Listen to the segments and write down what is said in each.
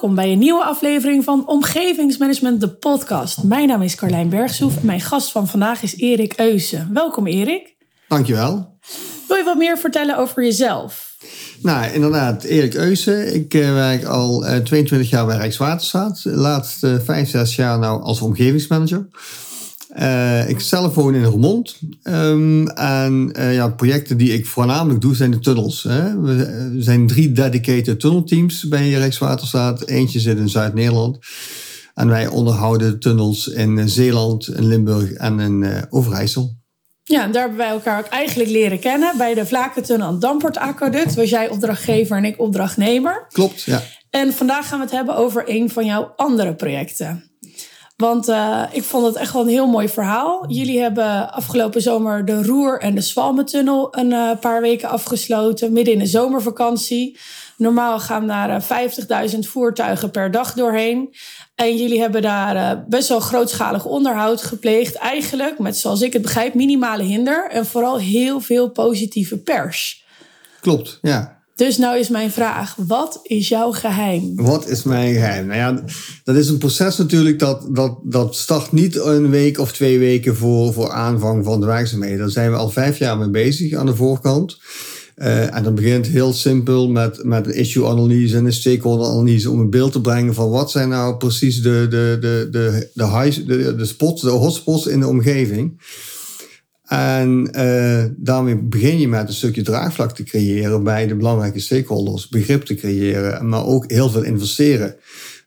Welkom bij een nieuwe aflevering van Omgevingsmanagement, de podcast. Mijn naam is Carlijn Bergsoef en mijn gast van vandaag is Erik Eusen. Welkom Erik. Dankjewel. Wil je wat meer vertellen over jezelf? Nou, inderdaad, Erik Eusen. Ik uh, werk al uh, 22 jaar bij Rijkswaterstaat. De laatste 5, 6 jaar nou als omgevingsmanager. Uh, ik zelf woon in Roermond. Um, en uh, ja, projecten die ik voornamelijk doe zijn de tunnels. Hè. We, er zijn drie dedicated tunnelteams bij Rijkswaterstaat. Eentje zit in Zuid-Nederland. En wij onderhouden tunnels in Zeeland, in Limburg en in uh, Overijssel. Ja, en daar hebben wij elkaar ook eigenlijk leren kennen. Bij de Vlakentunnel en Damport Aquaduct was jij opdrachtgever en ik opdrachtnemer. Klopt, ja. En vandaag gaan we het hebben over een van jouw andere projecten. Want uh, ik vond het echt wel een heel mooi verhaal. Jullie hebben afgelopen zomer de Roer- en de Zwalmentunnel een uh, paar weken afgesloten, midden in de zomervakantie. Normaal gaan daar uh, 50.000 voertuigen per dag doorheen. En jullie hebben daar best wel grootschalig onderhoud gepleegd. Eigenlijk met, zoals ik het begrijp, minimale hinder. En vooral heel veel positieve pers. Klopt, ja. Dus nou is mijn vraag, wat is jouw geheim? Wat is mijn geheim? Nou ja, dat is een proces natuurlijk dat, dat, dat start niet een week of twee weken voor, voor aanvang van de werkzaamheden. Daar zijn we al vijf jaar mee bezig aan de voorkant. Uh, en dat begint heel simpel met, met een issue-analyse en een stakeholder-analyse om een beeld te brengen van wat zijn nou precies de, de, de, de, de, high, de, de spots, de hotspots in de omgeving. En uh, daarmee begin je met een stukje draagvlak te creëren bij de belangrijke stakeholders, begrip te creëren, maar ook heel veel investeren.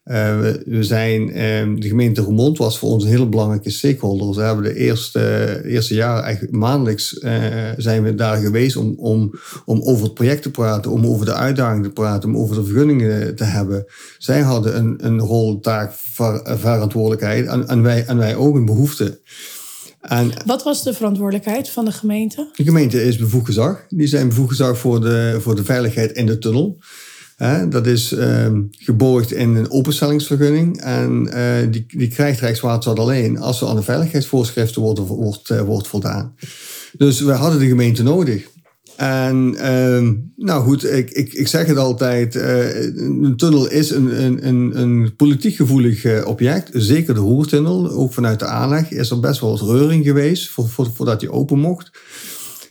Uh, we, zijn, uh, de gemeente Roermond was voor ons een hele belangrijke stakeholder. We hebben de eerste, eerste jaren, eigenlijk maandelijks, zijn we daar geweest om, om, om over het project te praten, om over de uitdagingen te praten, om over de vergunningen te hebben. Zij hadden een, een rol, taak, ver, verantwoordelijkheid en, en, wij, en wij ook een behoefte. En Wat was de verantwoordelijkheid van de gemeente? De gemeente is bevoegd gezag. Die zijn bevoegd gezag voor de, voor de veiligheid in de tunnel. He, dat is uh, geborgd in een openstellingsvergunning. En uh, die, die krijgt Rijkswaterstaat alleen als er aan de veiligheidsvoorschriften wordt, wordt, uh, wordt voldaan. Dus we hadden de gemeente nodig. En uh, nou goed, ik, ik, ik zeg het altijd, uh, een tunnel is een, een, een, een politiek gevoelig uh, object. Zeker de Roertunnel, ook vanuit de aanleg, is er best wel wat reuring geweest voor, voor, voordat die open mocht.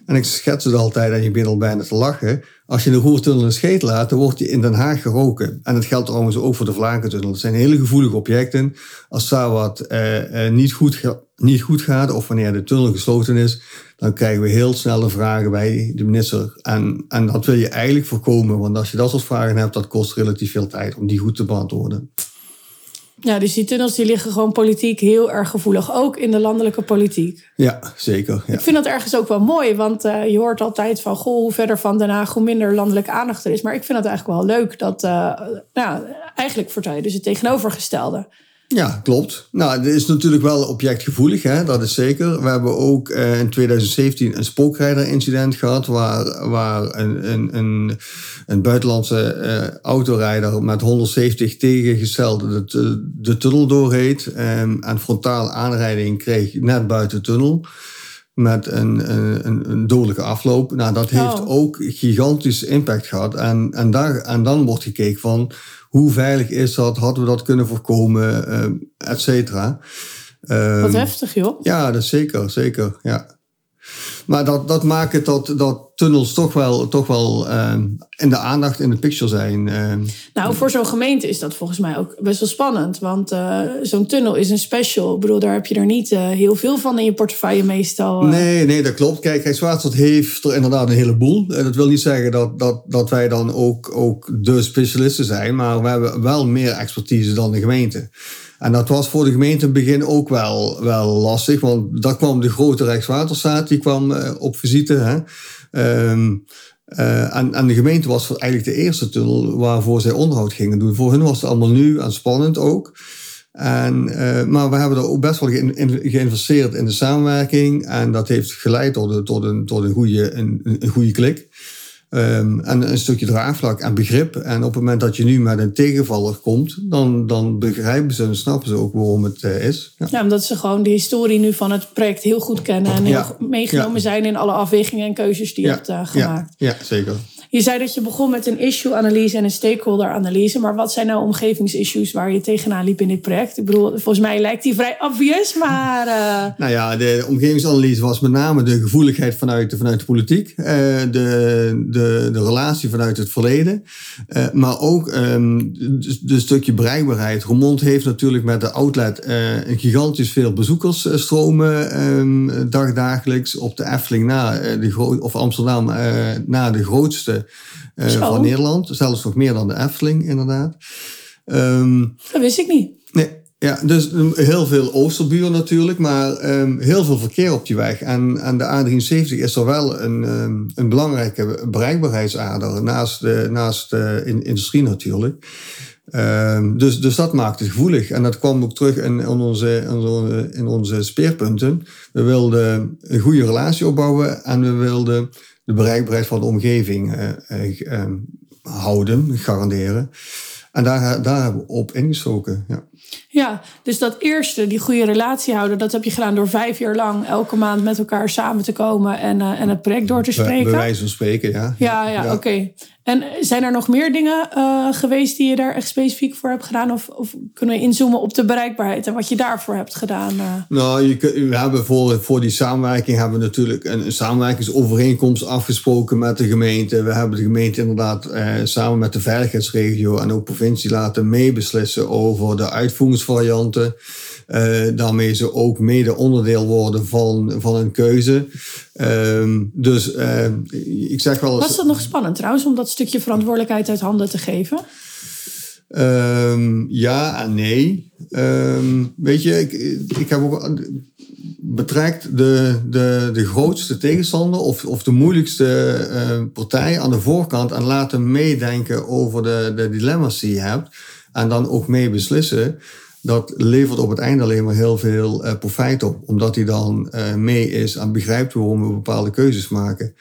En ik schets het altijd en je begint al bijna te lachen. Als je de Roertunnel een scheet laat, dan wordt die in Den Haag geroken. En dat geldt trouwens ook voor de Vlakentunnel. Het zijn hele gevoelige objecten. Als daar wat uh, niet, goed niet goed gaat of wanneer de tunnel gesloten is, dan krijgen we heel snelle vragen bij de minister. En, en dat wil je eigenlijk voorkomen, want als je dat soort vragen hebt, dat kost relatief veel tijd om die goed te beantwoorden. Ja, dus die tunnels die liggen gewoon politiek heel erg gevoelig, ook in de landelijke politiek. Ja, zeker. Ja. Ik vind dat ergens ook wel mooi, want uh, je hoort altijd van, goh, hoe verder van Den Haag, hoe minder landelijke aandacht er is. Maar ik vind het eigenlijk wel leuk dat, uh, nou, eigenlijk vertel je dus het tegenovergestelde. Ja, klopt. Nou, het is natuurlijk wel objectgevoelig, hè? dat is zeker. We hebben ook uh, in 2017 een spookrijderincident gehad, waar, waar een, een, een, een buitenlandse uh, autorijder met 170 tegengesteld de, de tunnel doorreed um, en frontale aanrijding kreeg net buiten de tunnel met een, een, een dodelijke afloop. Nou, dat heeft oh. ook gigantisch impact gehad. En, en, daar, en dan wordt gekeken van hoe veilig is dat? Hadden we dat kunnen voorkomen? Uh, et cetera. Wat heftig, joh. Ja, dat is zeker, zeker. Ja. Maar dat, dat maakt het dat, dat tunnels toch wel, toch wel uh, in de aandacht in de picture zijn. Uh. Nou, voor zo'n gemeente is dat volgens mij ook best wel spannend. Want uh, zo'n tunnel is een special. Ik bedoel, daar heb je er niet uh, heel veel van in je portefeuille meestal. Nee, nee, dat klopt. Kijk, Rijkswaterstaat heeft er inderdaad een heleboel. Dat wil niet zeggen dat, dat, dat wij dan ook, ook de specialisten zijn. Maar we hebben wel meer expertise dan de gemeente. En dat was voor de gemeente in het begin ook wel, wel lastig, want daar kwam de grote Rijkswaterstaat, die kwam uh, op visite. Hè. Um, uh, en, en de gemeente was eigenlijk de eerste tunnel waarvoor zij onderhoud gingen doen. Voor hun was het allemaal nieuw en spannend ook. En, uh, maar we hebben er ook best wel geïnvesteerd in de samenwerking. En dat heeft geleid tot, tot, een, tot een, goede, een, een goede klik. Um, en een stukje draagvlak en begrip. En op het moment dat je nu met een tegenvaller komt, dan, dan begrijpen ze en snappen ze ook waarom het uh, is. Ja. ja. omdat ze gewoon de historie nu van het project heel goed kennen en heel ja. meegenomen ja. zijn in alle afwegingen en keuzes die je hebt uh, gemaakt. Ja. ja, zeker. Je zei dat je begon met een issue-analyse en een stakeholder-analyse. Maar wat zijn nou omgevingsissues waar je tegenaan liep in dit project? Ik bedoel, volgens mij lijkt die vrij obvious, maar... Uh... Nou ja, de omgevingsanalyse was met name de gevoeligheid vanuit de, vanuit de politiek. Uh, de, de, de relatie vanuit het verleden. Uh, maar ook um, de, stukje bereikbaarheid. Roermond heeft natuurlijk met de outlet een gigantisch veel bezoekersstromen um, dagdagelijks. Op de Efteling na, of Amsterdam na de grootste uh, van Nederland. Zelfs nog meer dan de Efteling, inderdaad. Um, dat wist ik niet. Nee, ja, dus heel veel Oosterburen natuurlijk, maar um, heel veel verkeer op die weg. En, en de A73 is er wel een, um, een belangrijke bereikbaarheidsader naast de, naast de industrie natuurlijk. Um, dus, dus dat maakt het gevoelig. En dat kwam ook terug in, in, onze, in, onze, in onze speerpunten. We wilden een goede relatie opbouwen en we wilden de bereikbaarheid van de omgeving uh, houden, garanderen. En daar, daar hebben we op ingestoken. Ja. ja, dus dat eerste, die goede relatie houden, dat heb je gedaan door vijf jaar lang elke maand met elkaar samen te komen en, uh, en het project door te spreken. Bij wijze van spreken, ja. Ja, ja, ja. oké. En zijn er nog meer dingen uh, geweest die je daar echt specifiek voor hebt gedaan? Of, of, kunnen we inzoomen op de bereikbaarheid en wat je daarvoor hebt gedaan? Uh? Nou, je, we hebben voor, voor die samenwerking hebben we natuurlijk een, een samenwerkingsovereenkomst afgesproken met de gemeente. We hebben de gemeente inderdaad uh, samen met de veiligheidsregio en ook provincie laten meebeslissen over de uitvoeringsvarianten. Uh, daarmee ze ook mede onderdeel worden van, van een keuze. Uh, dus uh, ik zeg wel Was dat nog spannend trouwens om dat stukje verantwoordelijkheid uit handen te geven? Um, ja en nee. Um, weet je, ik, ik heb ook betrekt de, de, de grootste tegenstander of, of de moeilijkste uh, partij aan de voorkant en laten meedenken over de, de dilemma's die je hebt. En dan ook mee beslissen dat levert op het einde alleen maar heel veel uh, profijt op. Omdat hij dan uh, mee is en begrijpt waarom we bepaalde keuzes maken.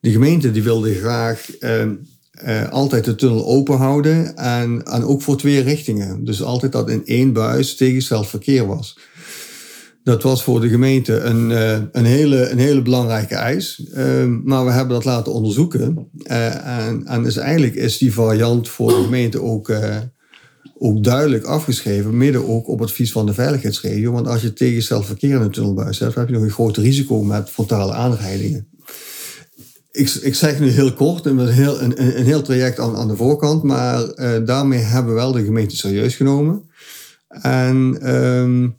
De gemeente die wilde graag uh, altijd de tunnel open houden en, en ook voor twee richtingen. Dus altijd dat in één buis tegengesteld verkeer was. Dat was voor de gemeente een, een, hele, een hele belangrijke eis. Ehm, maar we hebben dat laten onderzoeken. en, en dus eigenlijk is die variant voor de gemeente ook ook duidelijk afgeschreven, midden ook op advies van de veiligheidsregio. Want als je tegengesteld verkeer in een tunnelbuis hebt, heb je nog een groot risico met frontale aanrijdingen. Ik, ik zeg nu heel kort, een heel, een, een heel traject aan, aan de voorkant, maar uh, daarmee hebben we wel de gemeente serieus genomen. En, um,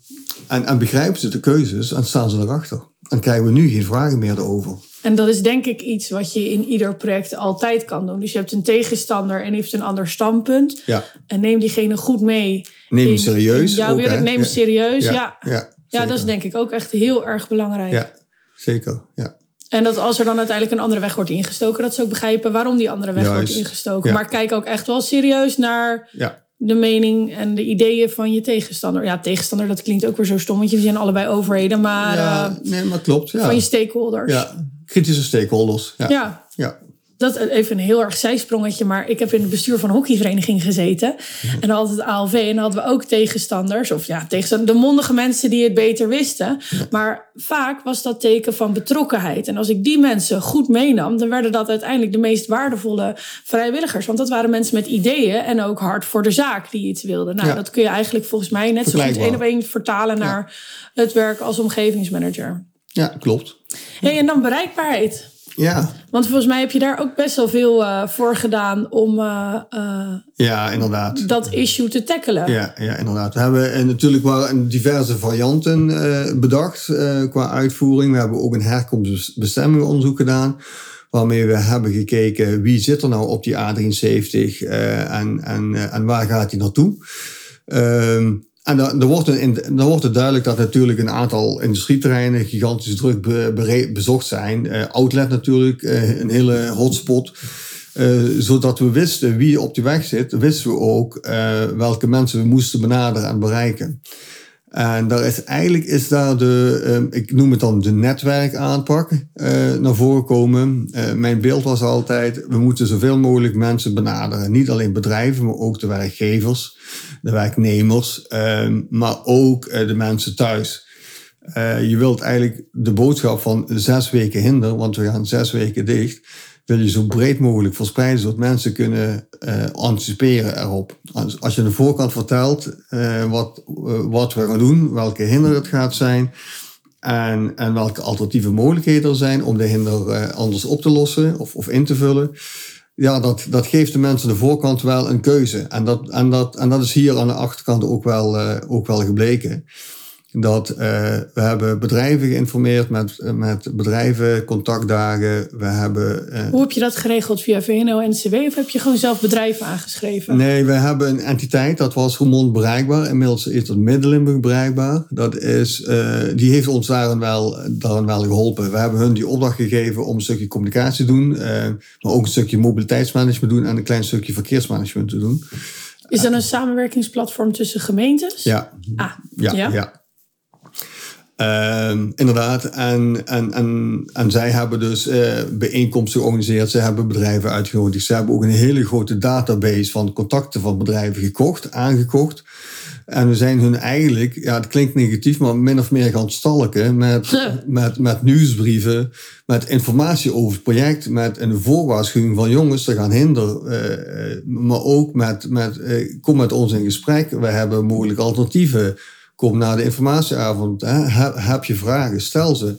en, en begrijpen ze de keuzes en staan ze erachter. En krijgen we nu geen vragen meer erover. En dat is denk ik iets wat je in ieder project altijd kan doen. Dus je hebt een tegenstander en heeft een ander standpunt. Ja. En neem diegene goed mee. Neem hem serieus. Ja, neem hem serieus. Ja, ja. ja, dat is denk ik ook echt heel erg belangrijk. Ja, zeker. Ja. En dat als er dan uiteindelijk een andere weg wordt ingestoken, dat ze ook begrijpen waarom die andere weg wordt ingestoken. Maar kijk ook echt wel serieus naar de mening en de ideeën van je tegenstander. Ja, tegenstander, dat klinkt ook weer zo stom, want je zijn allebei overheden. Maar, ja, uh, nee, maar klopt. Ja. Van je stakeholders. Ja, kritische stakeholders. Ja. ja. ja. Dat even een heel erg zijsprongetje, maar ik heb in het bestuur van een hockeyvereniging gezeten. En dan altijd ALV en dan hadden we ook tegenstanders. Of ja, tegenstanders, de mondige mensen die het beter wisten. Maar vaak was dat teken van betrokkenheid. En als ik die mensen goed meenam, dan werden dat uiteindelijk de meest waardevolle vrijwilligers. Want dat waren mensen met ideeën en ook hard voor de zaak die iets wilden. Nou, dat kun je eigenlijk volgens mij net zo goed één op één vertalen naar het werk als omgevingsmanager. Ja, klopt. Hey, en dan bereikbaarheid. Ja. Want volgens mij heb je daar ook best wel veel uh, voor gedaan om uh, uh, ja, inderdaad. dat issue te tackelen. Ja, ja inderdaad. We hebben natuurlijk wel diverse varianten bedacht qua uitvoering. We hebben ook een herkomstbestemmingonderzoek gedaan. Waarmee we hebben gekeken wie zit er nou op die A73 en, en, en waar gaat die naartoe. Um, en dan, wordt dan wordt het duidelijk dat natuurlijk een aantal industrieterreinen gigantisch druk bezocht zijn. Uh, outlet natuurlijk, uh, een hele hotspot. Uh, zodat we wisten wie op die weg zit, wisten we ook welke mensen we moesten benaderen en bereiken. En daar is, eigenlijk is daar de, uh, ik noem het dan de netwerkaanpak, uh, naar voren komen. Uh, mijn beeld was altijd, we moeten zoveel mogelijk mensen benaderen. Niet alleen bedrijven, maar ook de werkgevers, de werknemers, ehm, maar ook de mensen thuis. je wilt eigenlijk de boodschap van zes weken hinder, want we gaan zes weken dicht wil je zo breed mogelijk verspreiden, zodat mensen kunnen uh, anticiperen erop. Als, als je aan de voorkant vertelt uh, wat, uh, wat we gaan doen, welke hinder het gaat zijn en, en welke alternatieve mogelijkheden er zijn om de hinder anders op te lossen of, of in te vullen. Ja, dat, dat geeft de mensen de voorkant wel een keuze. En dat, en dat, en dat is hier aan de achterkant ook wel, ook wel gebleken dat uh, we hebben bedrijven geïnformeerd met, met bedrijven, contactdagen. We hebben, uh, Hoe heb je dat geregeld? Via VNO-NCW of heb je gewoon zelf bedrijven aangeschreven? Nee, we hebben een entiteit, dat was Roermond bereikbaar. Inmiddels is dat Middelenburg bereikbaar. Dat is, uh, die heeft ons daarin wel, daarin wel geholpen. We hebben hun die opdracht gegeven om een stukje communicatie te doen. maar ook een stukje mobiliteitsmanagement doen en een klein stukje verkeersmanagement te doen. Is dat een samenwerkingsplatform tussen gemeentes? Ja. Ah, ja, ja. ja. Uh, inderdaad. En, en, en, en zij hebben dus uh, bijeenkomsten georganiseerd. Ze hebben bedrijven uitgenodigd. Ze hebben ook een hele grote database van contacten van bedrijven gekocht, aangekocht. En we zijn hun eigenlijk, ja, het klinkt negatief, maar min of meer gaan stalken met, met, met nieuwsbrieven, met informatie over het project, met een voorwaarschuwing van jongens, ze gaan hinder. Uh, maar ook met, met uh, kom met ons in gesprek. We hebben mogelijk alternatieven kom naar de informatieavond. Hè? Heb je vragen, stel ze.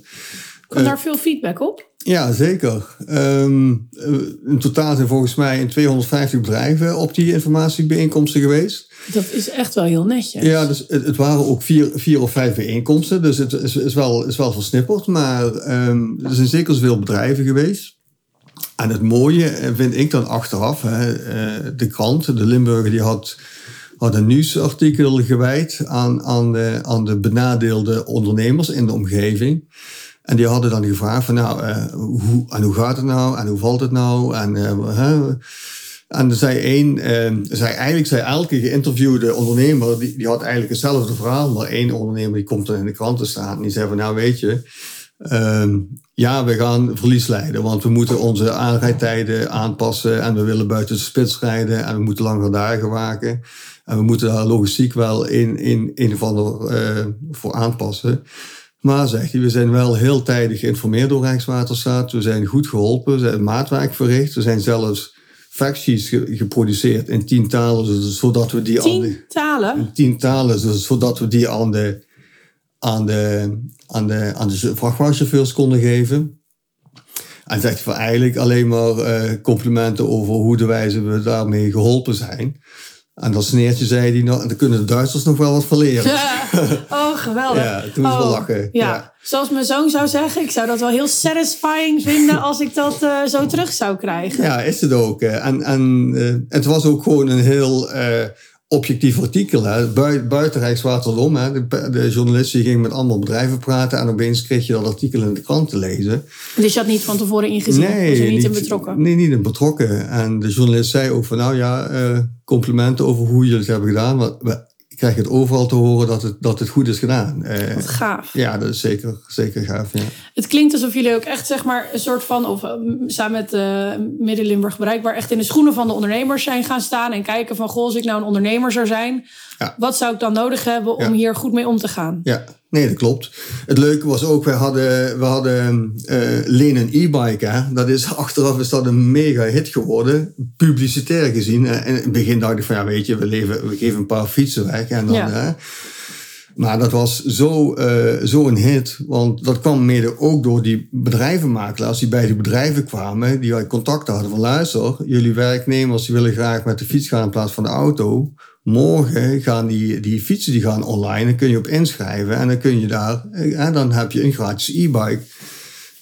Komt daar veel feedback op? Ja, zeker. Um, in totaal zijn volgens mij in 250 bedrijven op die informatiebijeenkomsten geweest. Dat is echt wel heel netjes. Ja, dus het, het waren ook vier, vier of vijf bijeenkomsten. Dus het is, is, wel, is wel versnipperd. Maar um, er zijn zeker zoveel bedrijven geweest. En het mooie vind ik dan achteraf. Hè, de krant, de Limburger, die had had een nieuwsartikel gewijd aan, aan, de, aan de benadeelde ondernemers in de omgeving. En die hadden dan gevraagd van nou, uh, hoe, en hoe gaat het nou? En hoe valt het nou? En, uh, en zei één, uh, zei, eigenlijk zei elke geïnterviewde ondernemer, die, die had eigenlijk hetzelfde verhaal. Maar één ondernemer die komt dan in de krant te staan en die zei van nou weet je, ja, we gaan verlies leiden, want we moeten onze aanrijdtijden aanpassen en we willen buiten de spits rijden en we moeten langer dagen waken. En we moeten daar logistiek wel in, in een of ander uh, voor aanpassen. Maar zegt hij, we zijn wel heel tijdig geïnformeerd door Rijkswaterstaat. We zijn goed geholpen, we zijn maatwerk verricht. We zijn zelfs factsheets geproduceerd in tien talen, zodat we die tien aan de, talen? In tien talen, zodat we die aan de, aan de, aan de, aan de vrachtwagenchauffeurs konden geven. En zegt hij eigenlijk alleen maar uh, complimenten over hoe de wijze we daarmee geholpen zijn. En dat sneertje zei hij en dan kunnen de Duitsers nog wel wat van leren. Oh, geweldig. Ja, toen oh, wel lachen. Ja. Zoals mijn zoon zou zeggen, ik zou dat wel heel satisfying vinden als ik dat uh, zo terug zou krijgen. Ja, is het ook. En, en uh, het was ook gewoon een heel objectief artikel. Hè. Buiten, buiten hè. De, de journalist ging met allemaal bedrijven praten en opeens kreeg je dat artikel in de krant te lezen. Dus je had niet van tevoren ingezien? Nee, was er niet, niet in betrokken? Nee, niet in betrokken. En de journalist zei ook van nou ja, uh, complimenten over hoe jullie het hebben gedaan. Want we, krijg het overal te horen dat het, dat het goed is gedaan. Uh, Wat gaaf. Ja, dat is zeker, zeker gaaf. Ja. Het klinkt alsof jullie ook echt zeg maar een soort van, of uh, samen met uh, Midden-Limburg bereikbaar, echt in de schoenen van de ondernemers zijn gaan staan en kijken van, goh, als ik nou een ondernemer zou zijn, ja. wat zou ik dan nodig hebben om ja. hier goed mee om te gaan? Ja, nee, dat klopt. Het leuke was ook, we hadden, we hadden uh, Leen een e-bike. Dat is, achteraf is dat een mega hit geworden, publicitair gezien. En in het begin dacht ik van, ja weet je, we, leven, we geven een paar fietsen weg. En dan, ja. hè, maar dat was zo, uh, zo een hit, want dat kwam mede ook door die bedrijvenmakelaars die bij die bedrijven kwamen, die contact hadden van luister, jullie werknemers die willen graag met de fiets gaan in plaats van de auto. Morgen gaan die, die fietsen die gaan online, dan kun je op inschrijven en dan kun je daar, en dan heb je een gratis e-bike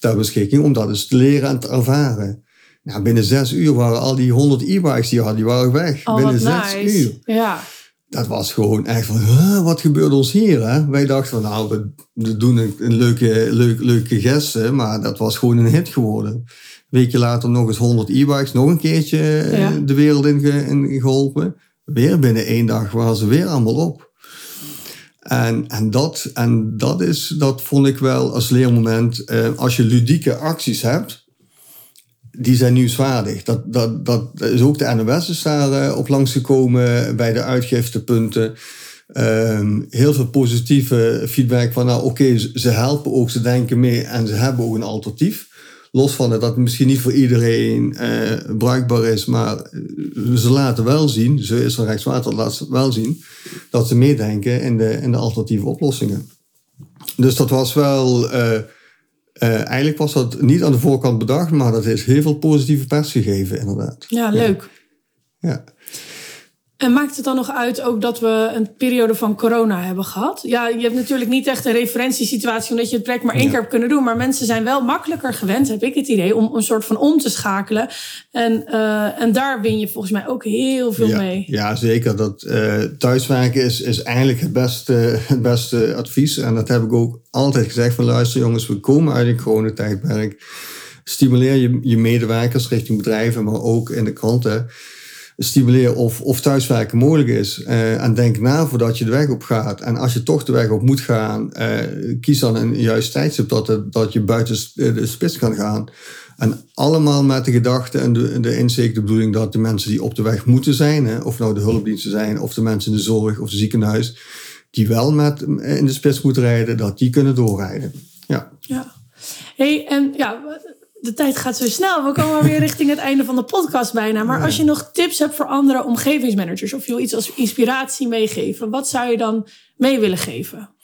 ter beschikking om dat eens te leren en te ervaren. Nou, binnen zes uur waren al die honderd e-bikes die je had, die waren weg. Oh, binnen zes nice. uur. Ja dat was gewoon echt van, huh, wat gebeurt ons hier? Hè? Wij dachten van, nou, we, doen een, een, leuke, leuk, leuke maar dat was gewoon een hit geworden. Een weekje later nog eens 100 e-bikes, nog een keertje ja. de wereld in, ge, in, geholpen. Weer binnen één dag waren ze weer allemaal op. En, en, dat, en dat, is, dat vond ik wel als leermoment. Eh, als je ludieke acties hebt, die zijn nieuwswaardig. Dat, dat, dat is ook de NOS is daar uh, op langsgekomen bij de uitgiftepunten. Um, heel veel positieve feedback van, nou oké, ze helpen ook, ze denken mee en ze hebben ook een alternatief. los van dat het misschien niet voor iedereen uh, bruikbaar is, maar ze laten wel zien, zo is er Rijkswater laat wel zien, dat ze meedenken in de, in de alternatieve oplossingen. Dus dat was wel, uh, eigenlijk was dat niet aan de voorkant bedacht, maar dat heeft heel veel positieve pers gegeven, inderdaad. Ja, leuk. ja. En maakt het dan nog uit ook dat we een periode van corona hebben gehad? Ja, je hebt natuurlijk niet echt een referentiesituatie omdat je het project maar één keer hebt kunnen doen. Maar mensen zijn wel makkelijker gewend, heb ik het idee, om een soort van om te schakelen. En, uh, en daar win je volgens mij ook heel veel mee. Ja, zeker. Dat, uh, thuiswerken is, is eigenlijk het beste, het beste advies. En dat heb ik ook altijd gezegd van luister jongens, we komen uit een coronatijdperk. Stimuleer je, je medewerkers richting bedrijven, maar ook in de kranten stimuleer of, of thuiswerken mogelijk is. Uh, en denk na voordat je de weg op gaat. En als je toch de weg op moet gaan, uh, kies dan een juist tijdstip dat, het, dat je buiten de spits kan gaan. En allemaal met de gedachte en de, de inzicht, de bedoeling dat de mensen die op de weg moeten zijn, hè, of nou de hulpdiensten zijn, of de mensen in de zorg of de ziekenhuis, die wel met in de spits moeten rijden, dat die kunnen doorrijden. Ja. ja. Hey, en ja, de tijd gaat zo snel. We komen weer richting het einde van de podcast bijna. Maar als je nog tips hebt voor andere omgevingsmanagers... of je wil iets als inspiratie meegeven... wat zou je dan mee willen geven?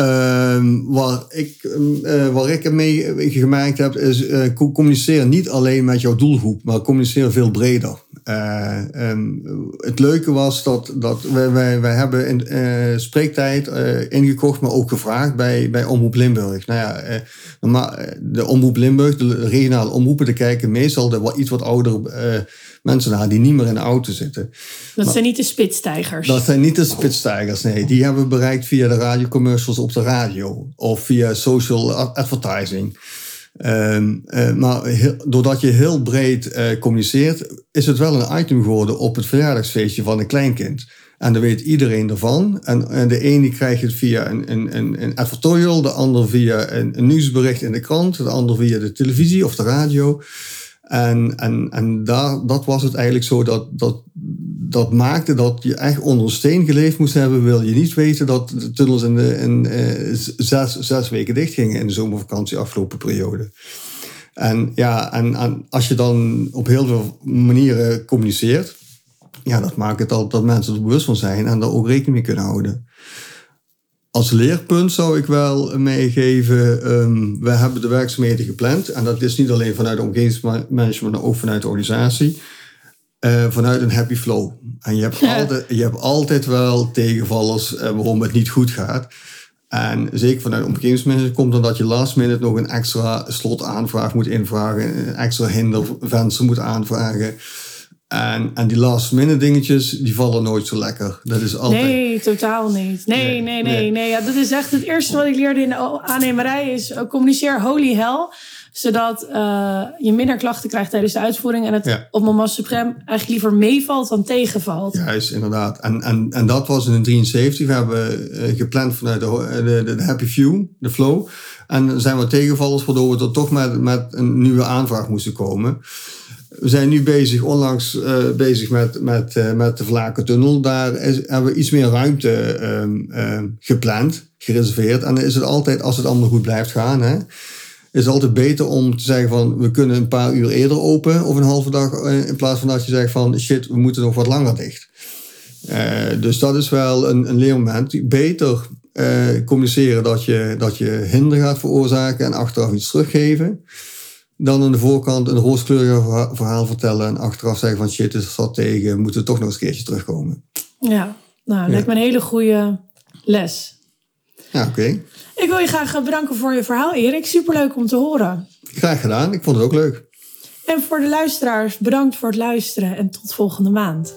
Uh, waar, ik, uh, waar ik mee gemaakt heb, is uh, communiceren niet alleen met jouw doelgroep, maar communiceren veel breder. Uh, um, het leuke was dat, dat wij, wij, wij hebben in uh, spreektijd uh, ingekocht, maar ook gevraagd bij, bij Omroep Limburg. Nou ja, maar de Omroep Limburg, de regionale omroepen, te kijken meestal de wat, iets wat oudere mensen naar die niet meer in de auto zitten. Dat zijn niet de spitstijgers. Dat zijn niet de spitstijgers, nee. Die hebben we bereikt via de radiocommercials op de radio of via social advertising. Um, uh, maar doordat je heel breed uh, communiceert, is het wel een item geworden op het verjaardagsfeestje van een kleinkind. En dan weet iedereen ervan. En, en de ene krijgt het via een, een, een, een advertorial, de ander via een, een, nieuwsbericht in de krant, de ander via de televisie of de radio. En, en, en daar, dat was het eigenlijk zo dat, dat, dat maakte dat je echt onder een steen geleefd moest hebben. Wil je niet weten dat de tunnels in, de, zes, zes weken dicht gingen in de zomervakantie afgelopen periode. En ja, en, en als je dan op heel veel manieren communiceert, ja, dat maakt het al dat mensen er bewust van zijn en daar ook rekening mee kunnen houden. Als leerpunt zou ik wel meegeven, um, we hebben de werkzaamheden gepland. En dat is niet alleen vanuit omgevingsmanagement, maar ook vanuit de organisatie. Uh, vanuit een happy flow. En je hebt, altijd, je hebt altijd wel tegenvallers uh, waarom het niet goed gaat. En zeker vanuit omgevingsmanagement komt dan dat je last minute nog een extra slotaanvraag moet invragen, een extra hindervenster moet aanvragen. En, en die last minute dingetjes, die vallen nooit zo lekker. Dat is altijd... Nee, totaal niet. Nee, nee, nee. nee, nee. Ja, dat is echt het eerste wat ik leerde in de aannemerij is uh, communiceer holy hell. Zodat uh, je minder klachten krijgt tijdens de uitvoering. En het ja. op moment suprem eigenlijk liever meevalt dan tegenvalt. Juist, inderdaad. En, en, en dat was in de 73. We hebben uh, gepland vanuit de, de, de, Happy View, de flow. En zijn we tegenvallers waardoor we er toch met, met een nieuwe aanvraag moesten komen. We zijn nu bezig, onlangs uh, bezig met, met, uh, met de Vlakentunnel. Daar is, hebben we iets meer ruimte uh, gepland, gereserveerd. En dan is het altijd, als het allemaal goed blijft gaan, hè, is het altijd beter om te zeggen van we kunnen een paar uur eerder open of een halve dag. Eh, in plaats van dat je zegt van shit, we moeten nog wat langer dicht. dus dat is wel een, een leermoment. Beter communiceren dat je, dat je hinder gaat veroorzaken en achteraf iets teruggeven dan aan de voorkant een rooskleurig verhaal vertellen en achteraf zeggen van shit, is dat tegen, moeten we toch nog eens een keertje terugkomen. Ja, nou, dat lijkt me een hele goede les. Ja, oké. Okay. Ik wil je graag bedanken voor je verhaal, Erik. Superleuk om te horen. Graag gedaan, ik vond het ook leuk. En voor de luisteraars, bedankt voor het luisteren en tot volgende maand.